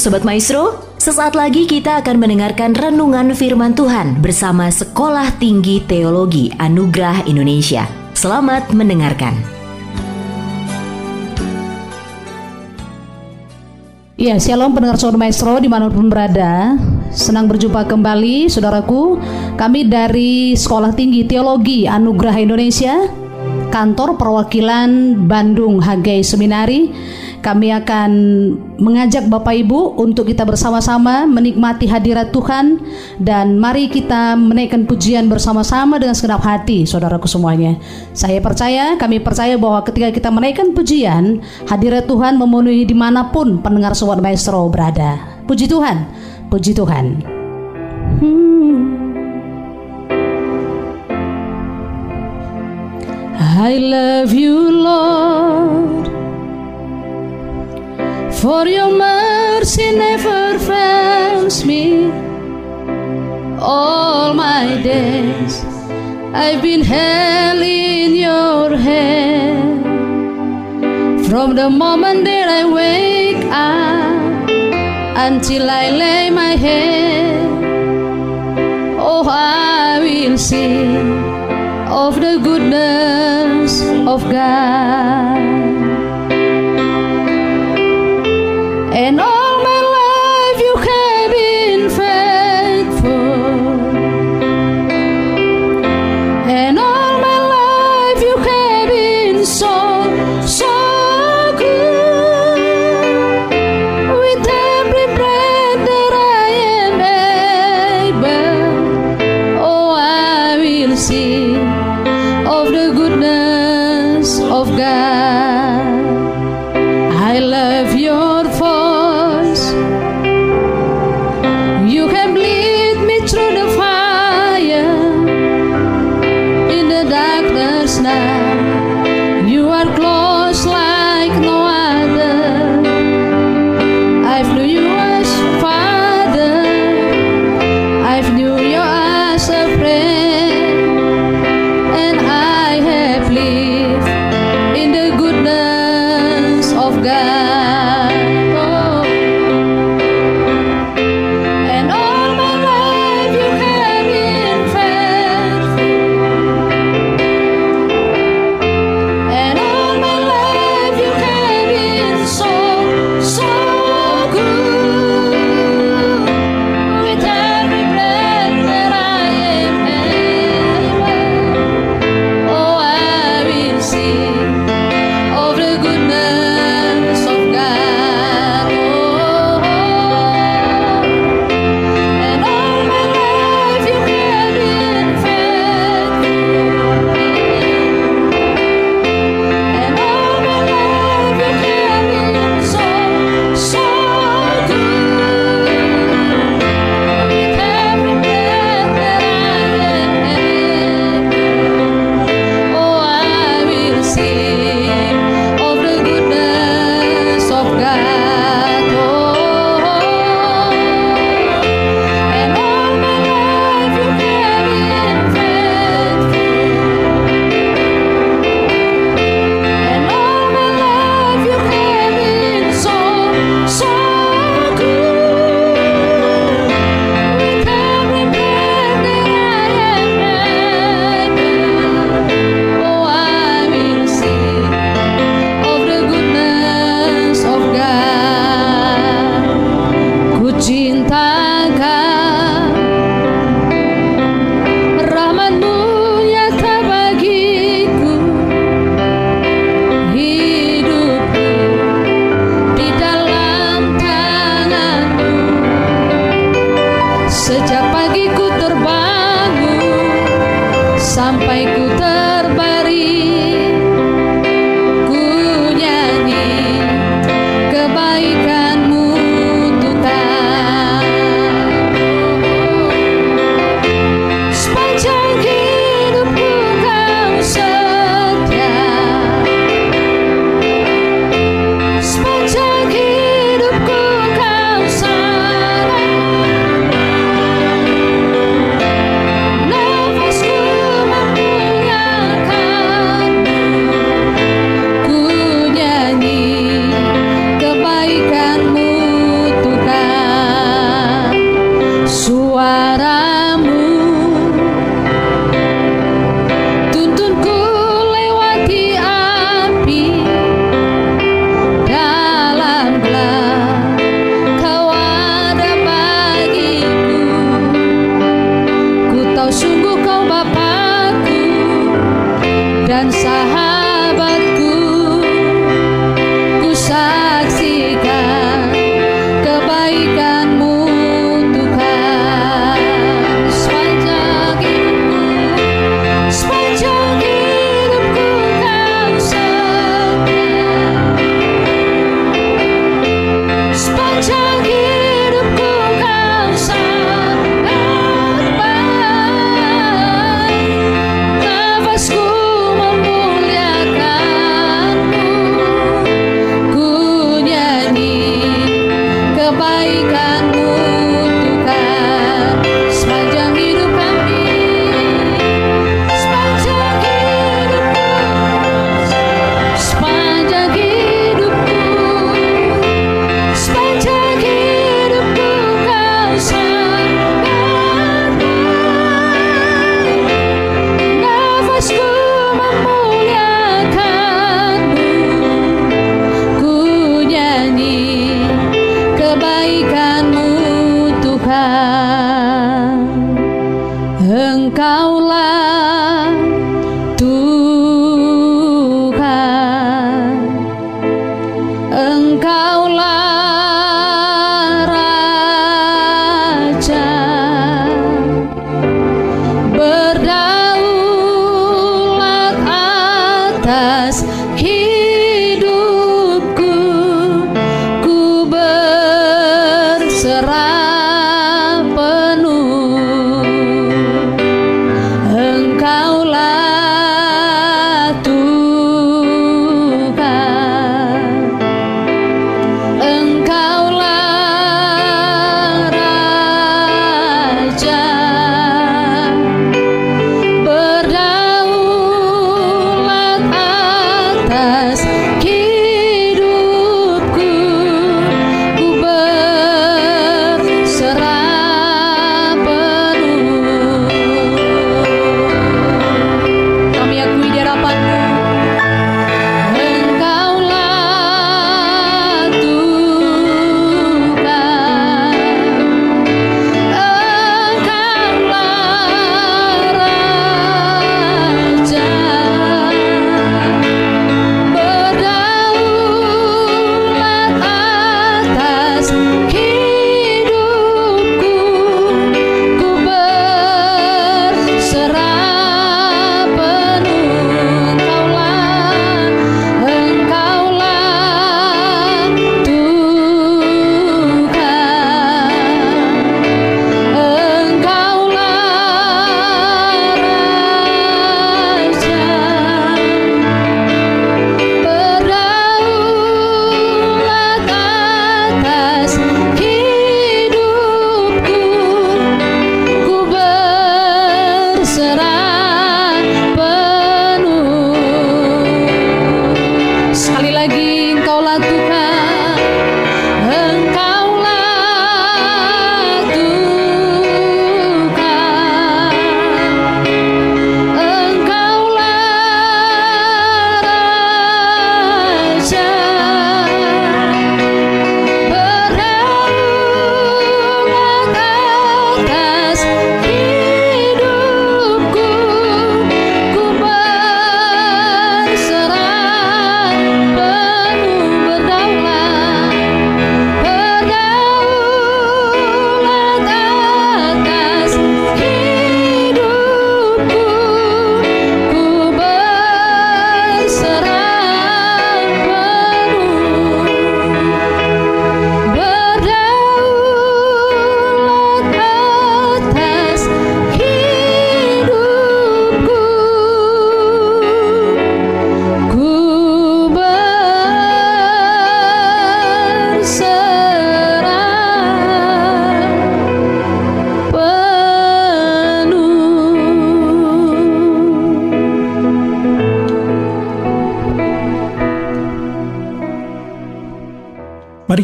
Sobat Maestro, sesaat lagi kita akan mendengarkan renungan firman Tuhan bersama Sekolah Tinggi Teologi Anugerah Indonesia. Selamat mendengarkan. Ya, shalom pendengar Sobat Maestro di mana pun berada. Senang berjumpa kembali, saudaraku. Kami dari Sekolah Tinggi Teologi Anugerah Indonesia, kantor perwakilan Bandung Hagai Seminari kami akan mengajak Bapak Ibu untuk kita bersama-sama menikmati hadirat Tuhan dan mari kita menaikkan pujian bersama-sama dengan segenap hati, saudaraku semuanya. Saya percaya, kami percaya bahwa ketika kita menaikkan pujian, hadirat Tuhan memenuhi di mana pun pendengar Sobat Maestro berada. Puji Tuhan, puji Tuhan. Hmm. I love you, Lord. For your mercy never fails me. All my days I've been held in your hand. From the moment that I wake up Until I lay my head Oh, I will sing of the goodness of God inside.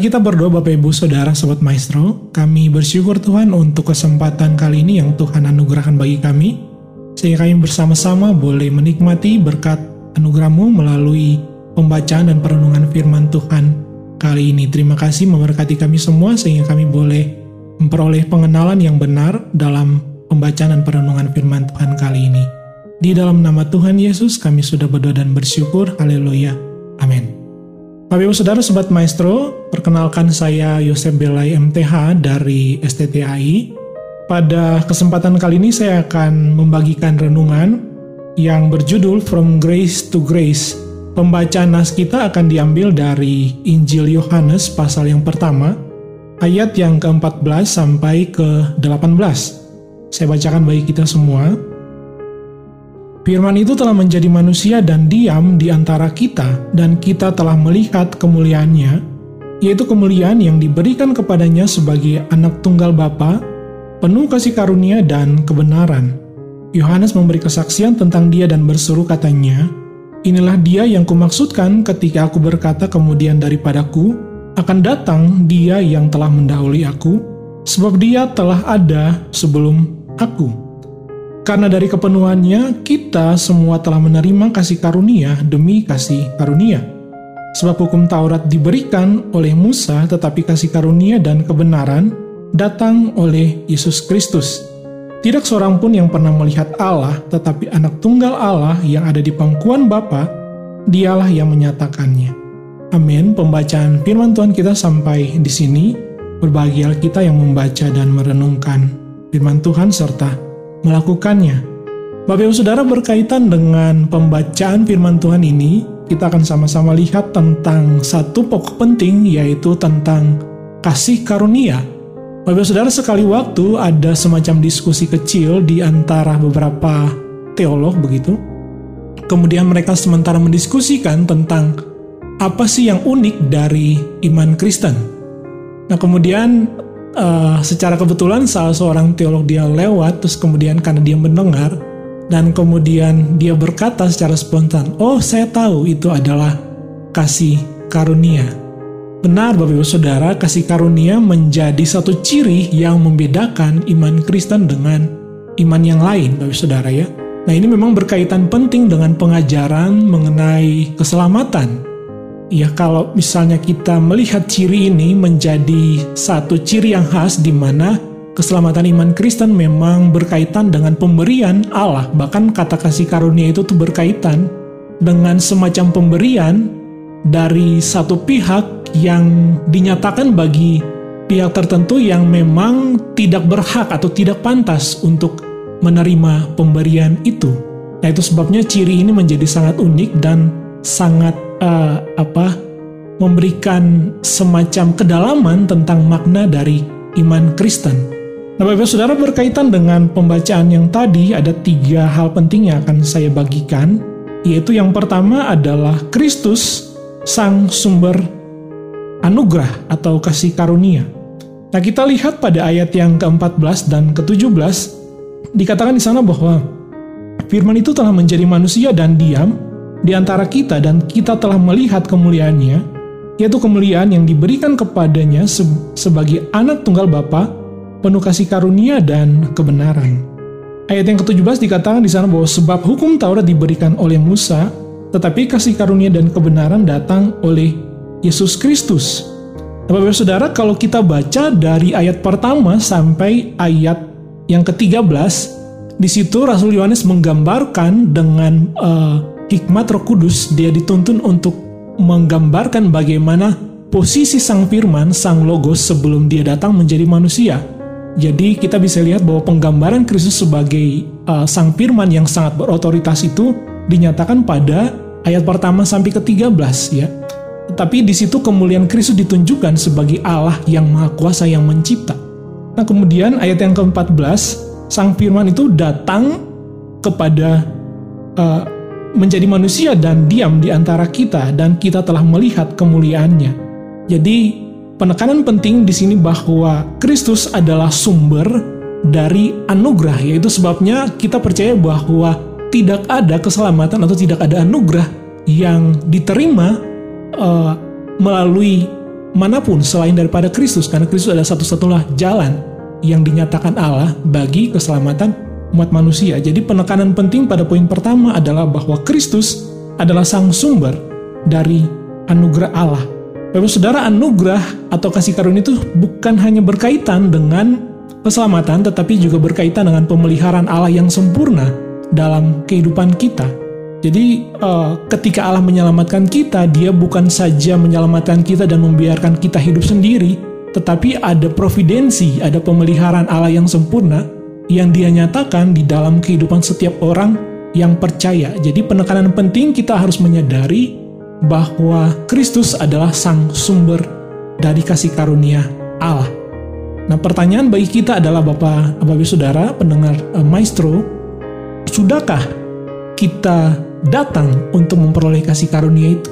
Kita berdoa Bapak Ibu Saudara Sobat Maestro. Kami bersyukur Tuhan untuk kesempatan kali ini yang Tuhan anugerahkan bagi kami. Sehingga kami bersama-sama boleh menikmati berkat anugerahmu melalui pembacaan dan perenungan firman Tuhan kali ini. Terima kasih memberkati kami semua sehingga kami boleh memperoleh pengenalan yang benar dalam pembacaan dan perenungan firman Tuhan kali ini. Di dalam nama Tuhan Yesus kami sudah berdoa dan bersyukur. Haleluya. Amin. Bapak Ibu Saudara Sobat Maestro, perkenalkan saya Yosef Belai MTH dari STTAI. Pada kesempatan kali ini saya akan membagikan renungan yang berjudul From Grace to Grace. Pembacaan nas kita akan diambil dari Injil Yohanes pasal yang pertama, ayat yang ke-14 sampai ke-18. Saya bacakan bagi kita semua. Firman itu telah menjadi manusia dan diam di antara kita, dan kita telah melihat kemuliaannya, yaitu kemuliaan yang diberikan kepadanya sebagai anak tunggal Bapa, penuh kasih karunia dan kebenaran. Yohanes memberi kesaksian tentang dia dan berseru katanya, Inilah dia yang kumaksudkan ketika aku berkata kemudian daripadaku, akan datang dia yang telah mendahului aku, sebab dia telah ada sebelum aku. Karena dari kepenuhannya, kita semua telah menerima kasih karunia demi kasih karunia. Sebab hukum Taurat diberikan oleh Musa, tetapi kasih karunia dan kebenaran datang oleh Yesus Kristus. Tidak seorang pun yang pernah melihat Allah, tetapi anak tunggal Allah yang ada di pangkuan Bapa, dialah yang menyatakannya. Amin. Pembacaan firman Tuhan kita sampai di sini. Berbahagia kita yang membaca dan merenungkan firman Tuhan serta melakukannya. Bapak Ibu Saudara berkaitan dengan pembacaan firman Tuhan ini, kita akan sama-sama lihat tentang satu pokok penting yaitu tentang kasih karunia. Bapak Ibu Saudara sekali waktu ada semacam diskusi kecil di antara beberapa teolog begitu. Kemudian mereka sementara mendiskusikan tentang apa sih yang unik dari iman Kristen. Nah kemudian uh, secara kebetulan salah seorang teolog dia lewat terus kemudian karena dia mendengar dan kemudian dia berkata secara spontan, "Oh, saya tahu itu adalah kasih karunia." Benar Bapak Ibu Saudara, kasih karunia menjadi satu ciri yang membedakan iman Kristen dengan iman yang lain Bapak Ibu Saudara ya. Nah, ini memang berkaitan penting dengan pengajaran mengenai keselamatan. Ya, kalau misalnya kita melihat ciri ini menjadi satu ciri yang khas di mana keselamatan iman Kristen memang berkaitan dengan pemberian Allah. Bahkan kata kasih karunia itu tuh berkaitan dengan semacam pemberian dari satu pihak yang dinyatakan bagi pihak tertentu yang memang tidak berhak atau tidak pantas untuk menerima pemberian itu. Nah, itu sebabnya ciri ini menjadi sangat unik dan sangat uh, apa memberikan semacam kedalaman tentang makna dari iman Kristen. Nah, Bapak Saudara berkaitan dengan pembacaan yang tadi ada tiga hal penting yang akan saya bagikan, yaitu yang pertama adalah Kristus sang sumber anugerah atau kasih karunia. Nah, kita lihat pada ayat yang ke-14 dan ke-17 dikatakan di sana bahwa firman itu telah menjadi manusia dan diam di antara kita dan kita telah melihat kemuliaannya, yaitu kemuliaan yang diberikan kepadanya se sebagai anak tunggal Bapa, penuh kasih karunia dan kebenaran. Ayat yang ke-17 dikatakan di sana bahwa sebab hukum Taurat diberikan oleh Musa, tetapi kasih karunia dan kebenaran datang oleh Yesus Kristus. Bapak-Bapak Saudara, kalau kita baca dari ayat pertama sampai ayat yang ke-13, di situ Rasul Yohanes menggambarkan dengan uh, hikmat Roh Kudus, dia dituntun untuk menggambarkan bagaimana posisi Sang Firman, Sang Logos sebelum dia datang menjadi manusia. Jadi kita bisa lihat bahwa penggambaran Kristus sebagai uh, Sang Firman yang sangat berotoritas itu dinyatakan pada ayat pertama sampai ke-13 ya. Tapi di situ kemuliaan Kristus ditunjukkan sebagai Allah yang Maha Kuasa yang mencipta. Nah kemudian ayat yang ke-14, Sang Firman itu datang kepada uh, menjadi manusia dan diam di antara kita dan kita telah melihat kemuliaannya. Jadi penekanan penting di sini bahwa Kristus adalah sumber dari anugerah, yaitu sebabnya kita percaya bahwa tidak ada keselamatan atau tidak ada anugerah yang diterima uh, melalui mana pun selain daripada Kristus karena Kristus adalah satu-satunya jalan yang dinyatakan Allah bagi keselamatan umat manusia. Jadi penekanan penting pada poin pertama adalah bahwa Kristus adalah sang sumber dari anugerah Allah. Bapak Saudara, anugerah atau kasih karunia itu bukan hanya berkaitan dengan keselamatan tetapi juga berkaitan dengan pemeliharaan Allah yang sempurna dalam kehidupan kita. Jadi uh, ketika Allah menyelamatkan kita, Dia bukan saja menyelamatkan kita dan membiarkan kita hidup sendiri, tetapi ada providensi, ada pemeliharaan Allah yang sempurna yang Dia nyatakan di dalam kehidupan setiap orang yang percaya. Jadi penekanan penting kita harus menyadari bahwa Kristus adalah sang sumber dari kasih karunia Allah. Nah, pertanyaan bagi kita adalah Bapak, Bapak Saudara, pendengar uh, Maestro, sudahkah kita datang untuk memperoleh kasih karunia itu.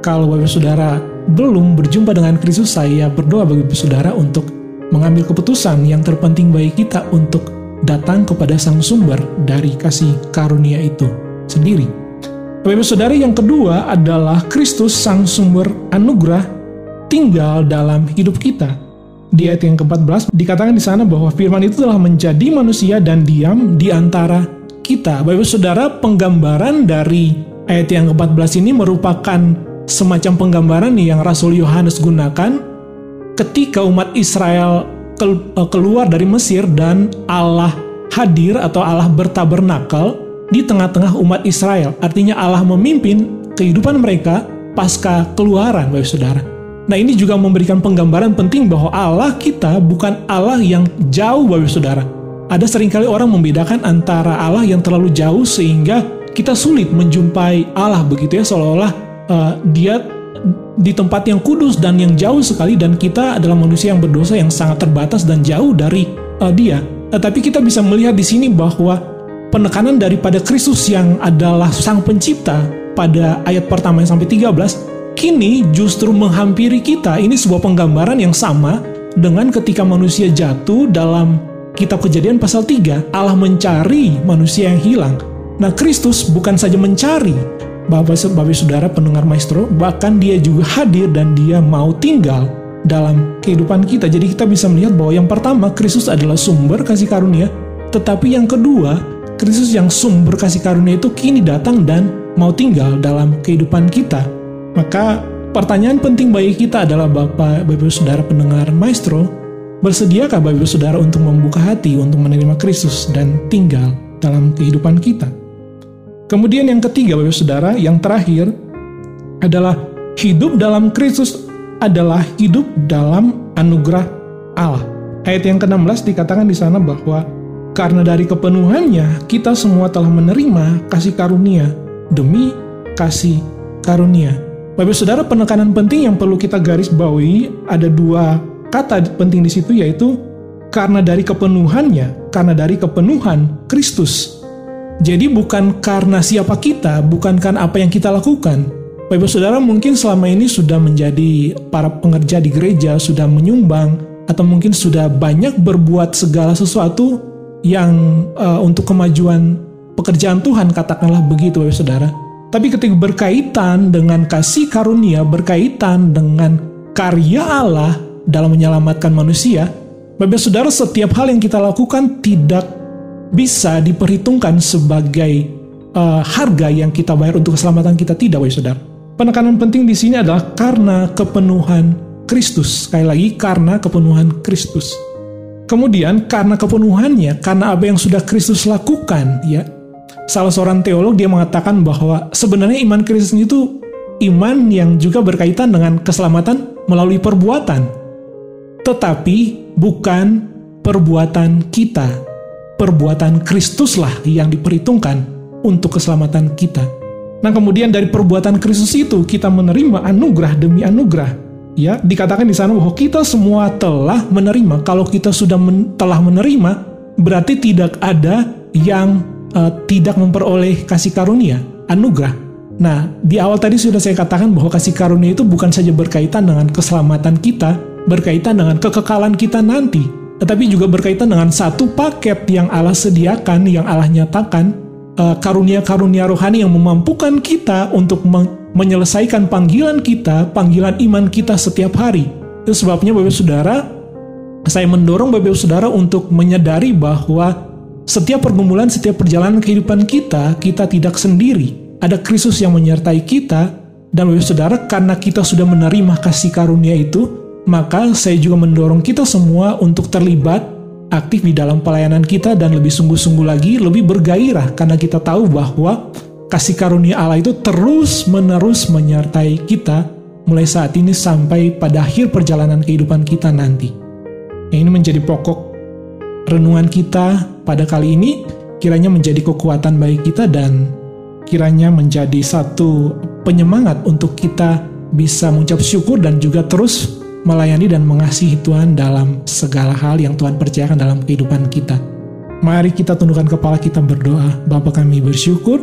Kalau Bapak Saudara belum berjumpa dengan Kristus, saya berdoa bagi Bapak Saudara untuk mengambil keputusan yang terpenting bagi kita untuk datang kepada Sang Sumber dari kasih karunia itu sendiri. Bapak Saudara yang kedua adalah Kristus Sang Sumber Anugerah tinggal dalam hidup kita. Di ayat yang ke-14 dikatakan di sana bahwa firman itu telah menjadi manusia dan diam di antara kita. Bapak Saudara, penggambaran dari ayat yang ke-14 ini merupakan semacam penggambaran yang Rasul Yohanes gunakan ketika umat Israel eh, keluar dari Mesir dan Allah hadir atau Allah bertabernakel di tengah-tengah umat Israel. Artinya Allah memimpin kehidupan mereka pasca keluaran, Bapak Saudara. Nah ini juga memberikan penggambaran penting bahwa Allah kita bukan Allah yang jauh Bapak Saudara. Ada sering kali orang membedakan antara Allah yang terlalu jauh sehingga kita sulit menjumpai Allah begitu ya seolah-olah uh, dia di tempat yang kudus dan yang jauh sekali dan kita adalah manusia yang berdosa yang sangat terbatas dan jauh dari uh, dia. Tetapi kita bisa melihat di sini bahwa penekanan daripada Kristus yang adalah sang pencipta pada ayat pertama yang sampai 13 kini justru menghampiri kita. Ini sebuah penggambaran yang sama dengan ketika manusia jatuh dalam kitab kejadian pasal 3. Allah mencari manusia yang hilang. Nah, Kristus bukan saja mencari, Bapak, Bapak Saudara pendengar maestro, bahkan dia juga hadir dan dia mau tinggal dalam kehidupan kita. Jadi kita bisa melihat bahwa yang pertama, Kristus adalah sumber kasih karunia, tetapi yang kedua, Kristus yang sumber kasih karunia itu kini datang dan mau tinggal dalam kehidupan kita. Maka pertanyaan penting bagi kita adalah Bapak, Bapak Saudara pendengar Maestro, bersediakah Bapak Saudara untuk membuka hati untuk menerima Kristus dan tinggal dalam kehidupan kita? Kemudian yang ketiga Bapak Saudara, yang terakhir adalah hidup dalam Kristus adalah hidup dalam anugerah Allah. Ayat yang ke-16 dikatakan di sana bahwa karena dari kepenuhannya kita semua telah menerima kasih karunia demi kasih karunia. Bapak Saudara, penekanan penting yang perlu kita garis bawahi ada dua kata penting di situ yaitu karena dari kepenuhannya, karena dari kepenuhan Kristus. Jadi bukan karena siapa kita, bukan karena apa yang kita lakukan. Bapak Saudara mungkin selama ini sudah menjadi para pengerja di gereja, sudah menyumbang, atau mungkin sudah banyak berbuat segala sesuatu yang uh, untuk kemajuan pekerjaan Tuhan, katakanlah begitu Bapak Saudara. Tapi ketika berkaitan dengan kasih karunia, berkaitan dengan karya Allah dalam menyelamatkan manusia, Bapak Saudara setiap hal yang kita lakukan tidak bisa diperhitungkan sebagai uh, harga yang kita bayar untuk keselamatan kita tidak, Bapak Saudara. Penekanan penting di sini adalah karena kepenuhan Kristus. Sekali lagi, karena kepenuhan Kristus. Kemudian karena kepenuhannya, karena apa yang sudah Kristus lakukan, ya salah seorang teolog dia mengatakan bahwa sebenarnya iman Kristen itu iman yang juga berkaitan dengan keselamatan melalui perbuatan. Tetapi bukan perbuatan kita. Perbuatan Kristuslah yang diperhitungkan untuk keselamatan kita. Nah, kemudian dari perbuatan Kristus itu kita menerima anugerah demi anugerah. Ya, dikatakan di sana bahwa kita semua telah menerima. Kalau kita sudah men telah menerima, berarti tidak ada yang uh, tidak memperoleh kasih karunia, anugerah. Nah, di awal tadi sudah saya katakan bahwa kasih karunia itu bukan saja berkaitan dengan keselamatan kita, berkaitan dengan kekekalan kita nanti, tetapi juga berkaitan dengan satu paket yang Allah sediakan, yang Allah nyatakan, uh, karunia-karunia rohani yang memampukan kita untuk menyelesaikan panggilan kita, panggilan iman kita setiap hari. Itu sebabnya Bapak Saudara, saya mendorong Bapak Saudara untuk menyadari bahwa setiap pergumulan, setiap perjalanan kehidupan kita, kita tidak sendiri. Ada Kristus yang menyertai kita, dan Bapak Saudara, karena kita sudah menerima kasih karunia itu, maka saya juga mendorong kita semua untuk terlibat aktif di dalam pelayanan kita dan lebih sungguh-sungguh lagi, lebih bergairah karena kita tahu bahwa kasih karunia Allah itu terus-menerus menyertai kita mulai saat ini sampai pada akhir perjalanan kehidupan kita nanti. Yang ini menjadi pokok renungan kita pada kali ini kiranya menjadi kekuatan bagi kita dan kiranya menjadi satu penyemangat untuk kita bisa mengucap syukur dan juga terus melayani dan mengasihi Tuhan dalam segala hal yang Tuhan percayakan dalam kehidupan kita. Mari kita tundukkan kepala kita berdoa. Bapa kami bersyukur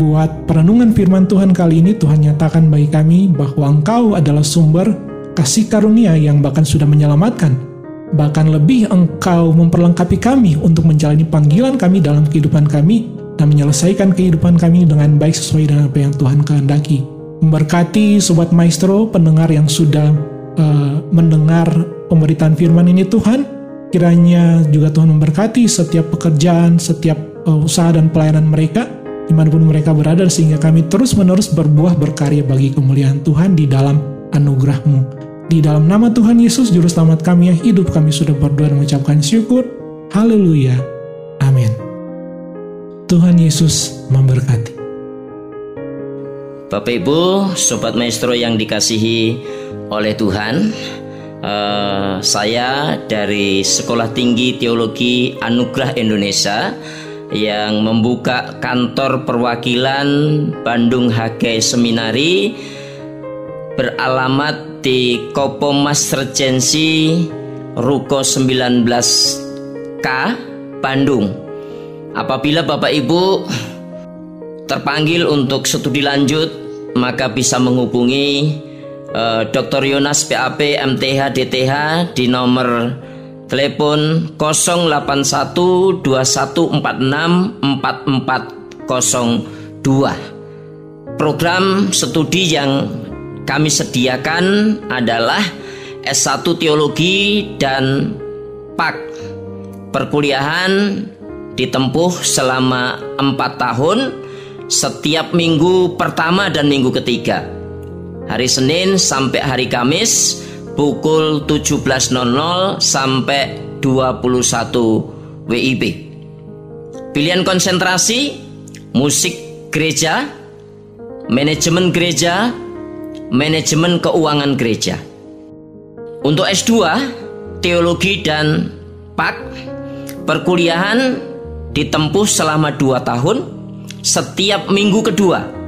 buat perenungan firman Tuhan kali ini Tuhan nyatakan bagi kami bahwa Engkau adalah sumber kasih karunia yang bahkan sudah menyelamatkan bahkan lebih engkau memperlengkapi kami untuk menjalani panggilan kami dalam kehidupan kami dan menyelesaikan kehidupan kami dengan baik sesuai dengan apa yang Tuhan kehendaki. Memberkati Sobat Maestro, pendengar yang sudah uh, mendengar pemberitaan firman ini Tuhan, kiranya juga Tuhan memberkati setiap pekerjaan, setiap uh, usaha dan pelayanan mereka, di mana pun mereka berada, sehingga kami terus-menerus berbuah berkarya bagi kemuliaan Tuhan di dalam anugerah-Mu. Di dalam nama Tuhan Yesus, Juru Selamat kami yang hidup, kami sudah berdoa dan mengucapkan syukur. Haleluya. Amin. Tuhan Yesus memberkati. Bapak Ibu, Sobat Maestro yang dikasihi oleh Tuhan. Uh, Saya dari Sekolah Tinggi Teologi Anugerah Indonesia Yang membuka kantor perwakilan Bandung HG Seminari Beralamat di Kopo Mas Regensi Ruko 19K Bandung. Apabila Bapak Ibu terpanggil untuk studi lanjut maka bisa menghubungi uh, eh, Dr. Yonas PAP MTH DTH di nomor telepon 08121464402. Program studi yang kami sediakan adalah S1 Teologi dan PAK. Perkuliahan ditempuh selama 4 tahun setiap minggu pertama dan minggu ketiga. Hari Senin sampai hari Kamis pukul 17.00 sampai 21 WIB. Pilihan konsentrasi musik gereja, manajemen gereja, manajemen keuangan gereja. Untuk S2, teologi dan PAK, perkuliahan ditempuh selama 2 tahun setiap minggu kedua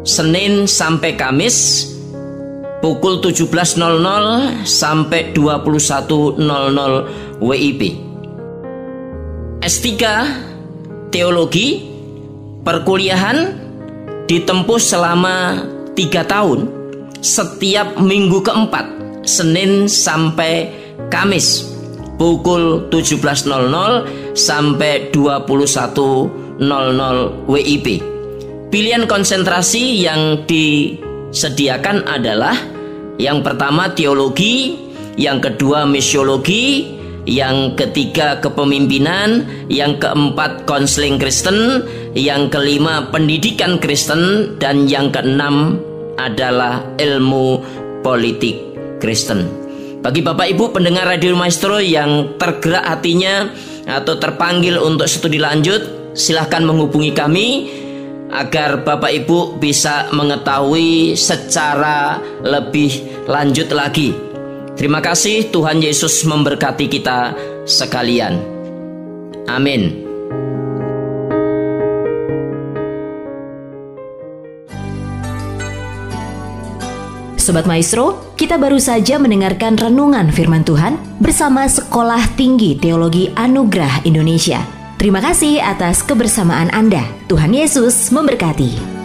Senin sampai Kamis pukul 17.00 sampai 21.00 WIB S3 Teologi Perkuliahan ditempuh selama 3 tahun setiap minggu keempat Senin sampai Kamis pukul 17.00 sampai 21.00 00 WIB. Pilihan konsentrasi yang disediakan adalah yang pertama teologi, yang kedua misiologi, yang ketiga kepemimpinan, yang keempat konseling Kristen, yang kelima pendidikan Kristen, dan yang keenam adalah ilmu politik Kristen. Bagi Bapak Ibu pendengar Radio Maestro yang tergerak hatinya atau terpanggil untuk studi lanjut, silahkan menghubungi kami agar Bapak Ibu bisa mengetahui secara lebih lanjut lagi. Terima kasih Tuhan Yesus memberkati kita sekalian. Amin. Sobat Maestro, kita baru saja mendengarkan renungan firman Tuhan bersama Sekolah Tinggi Teologi Anugerah Indonesia. Terima kasih atas kebersamaan Anda. Tuhan Yesus memberkati.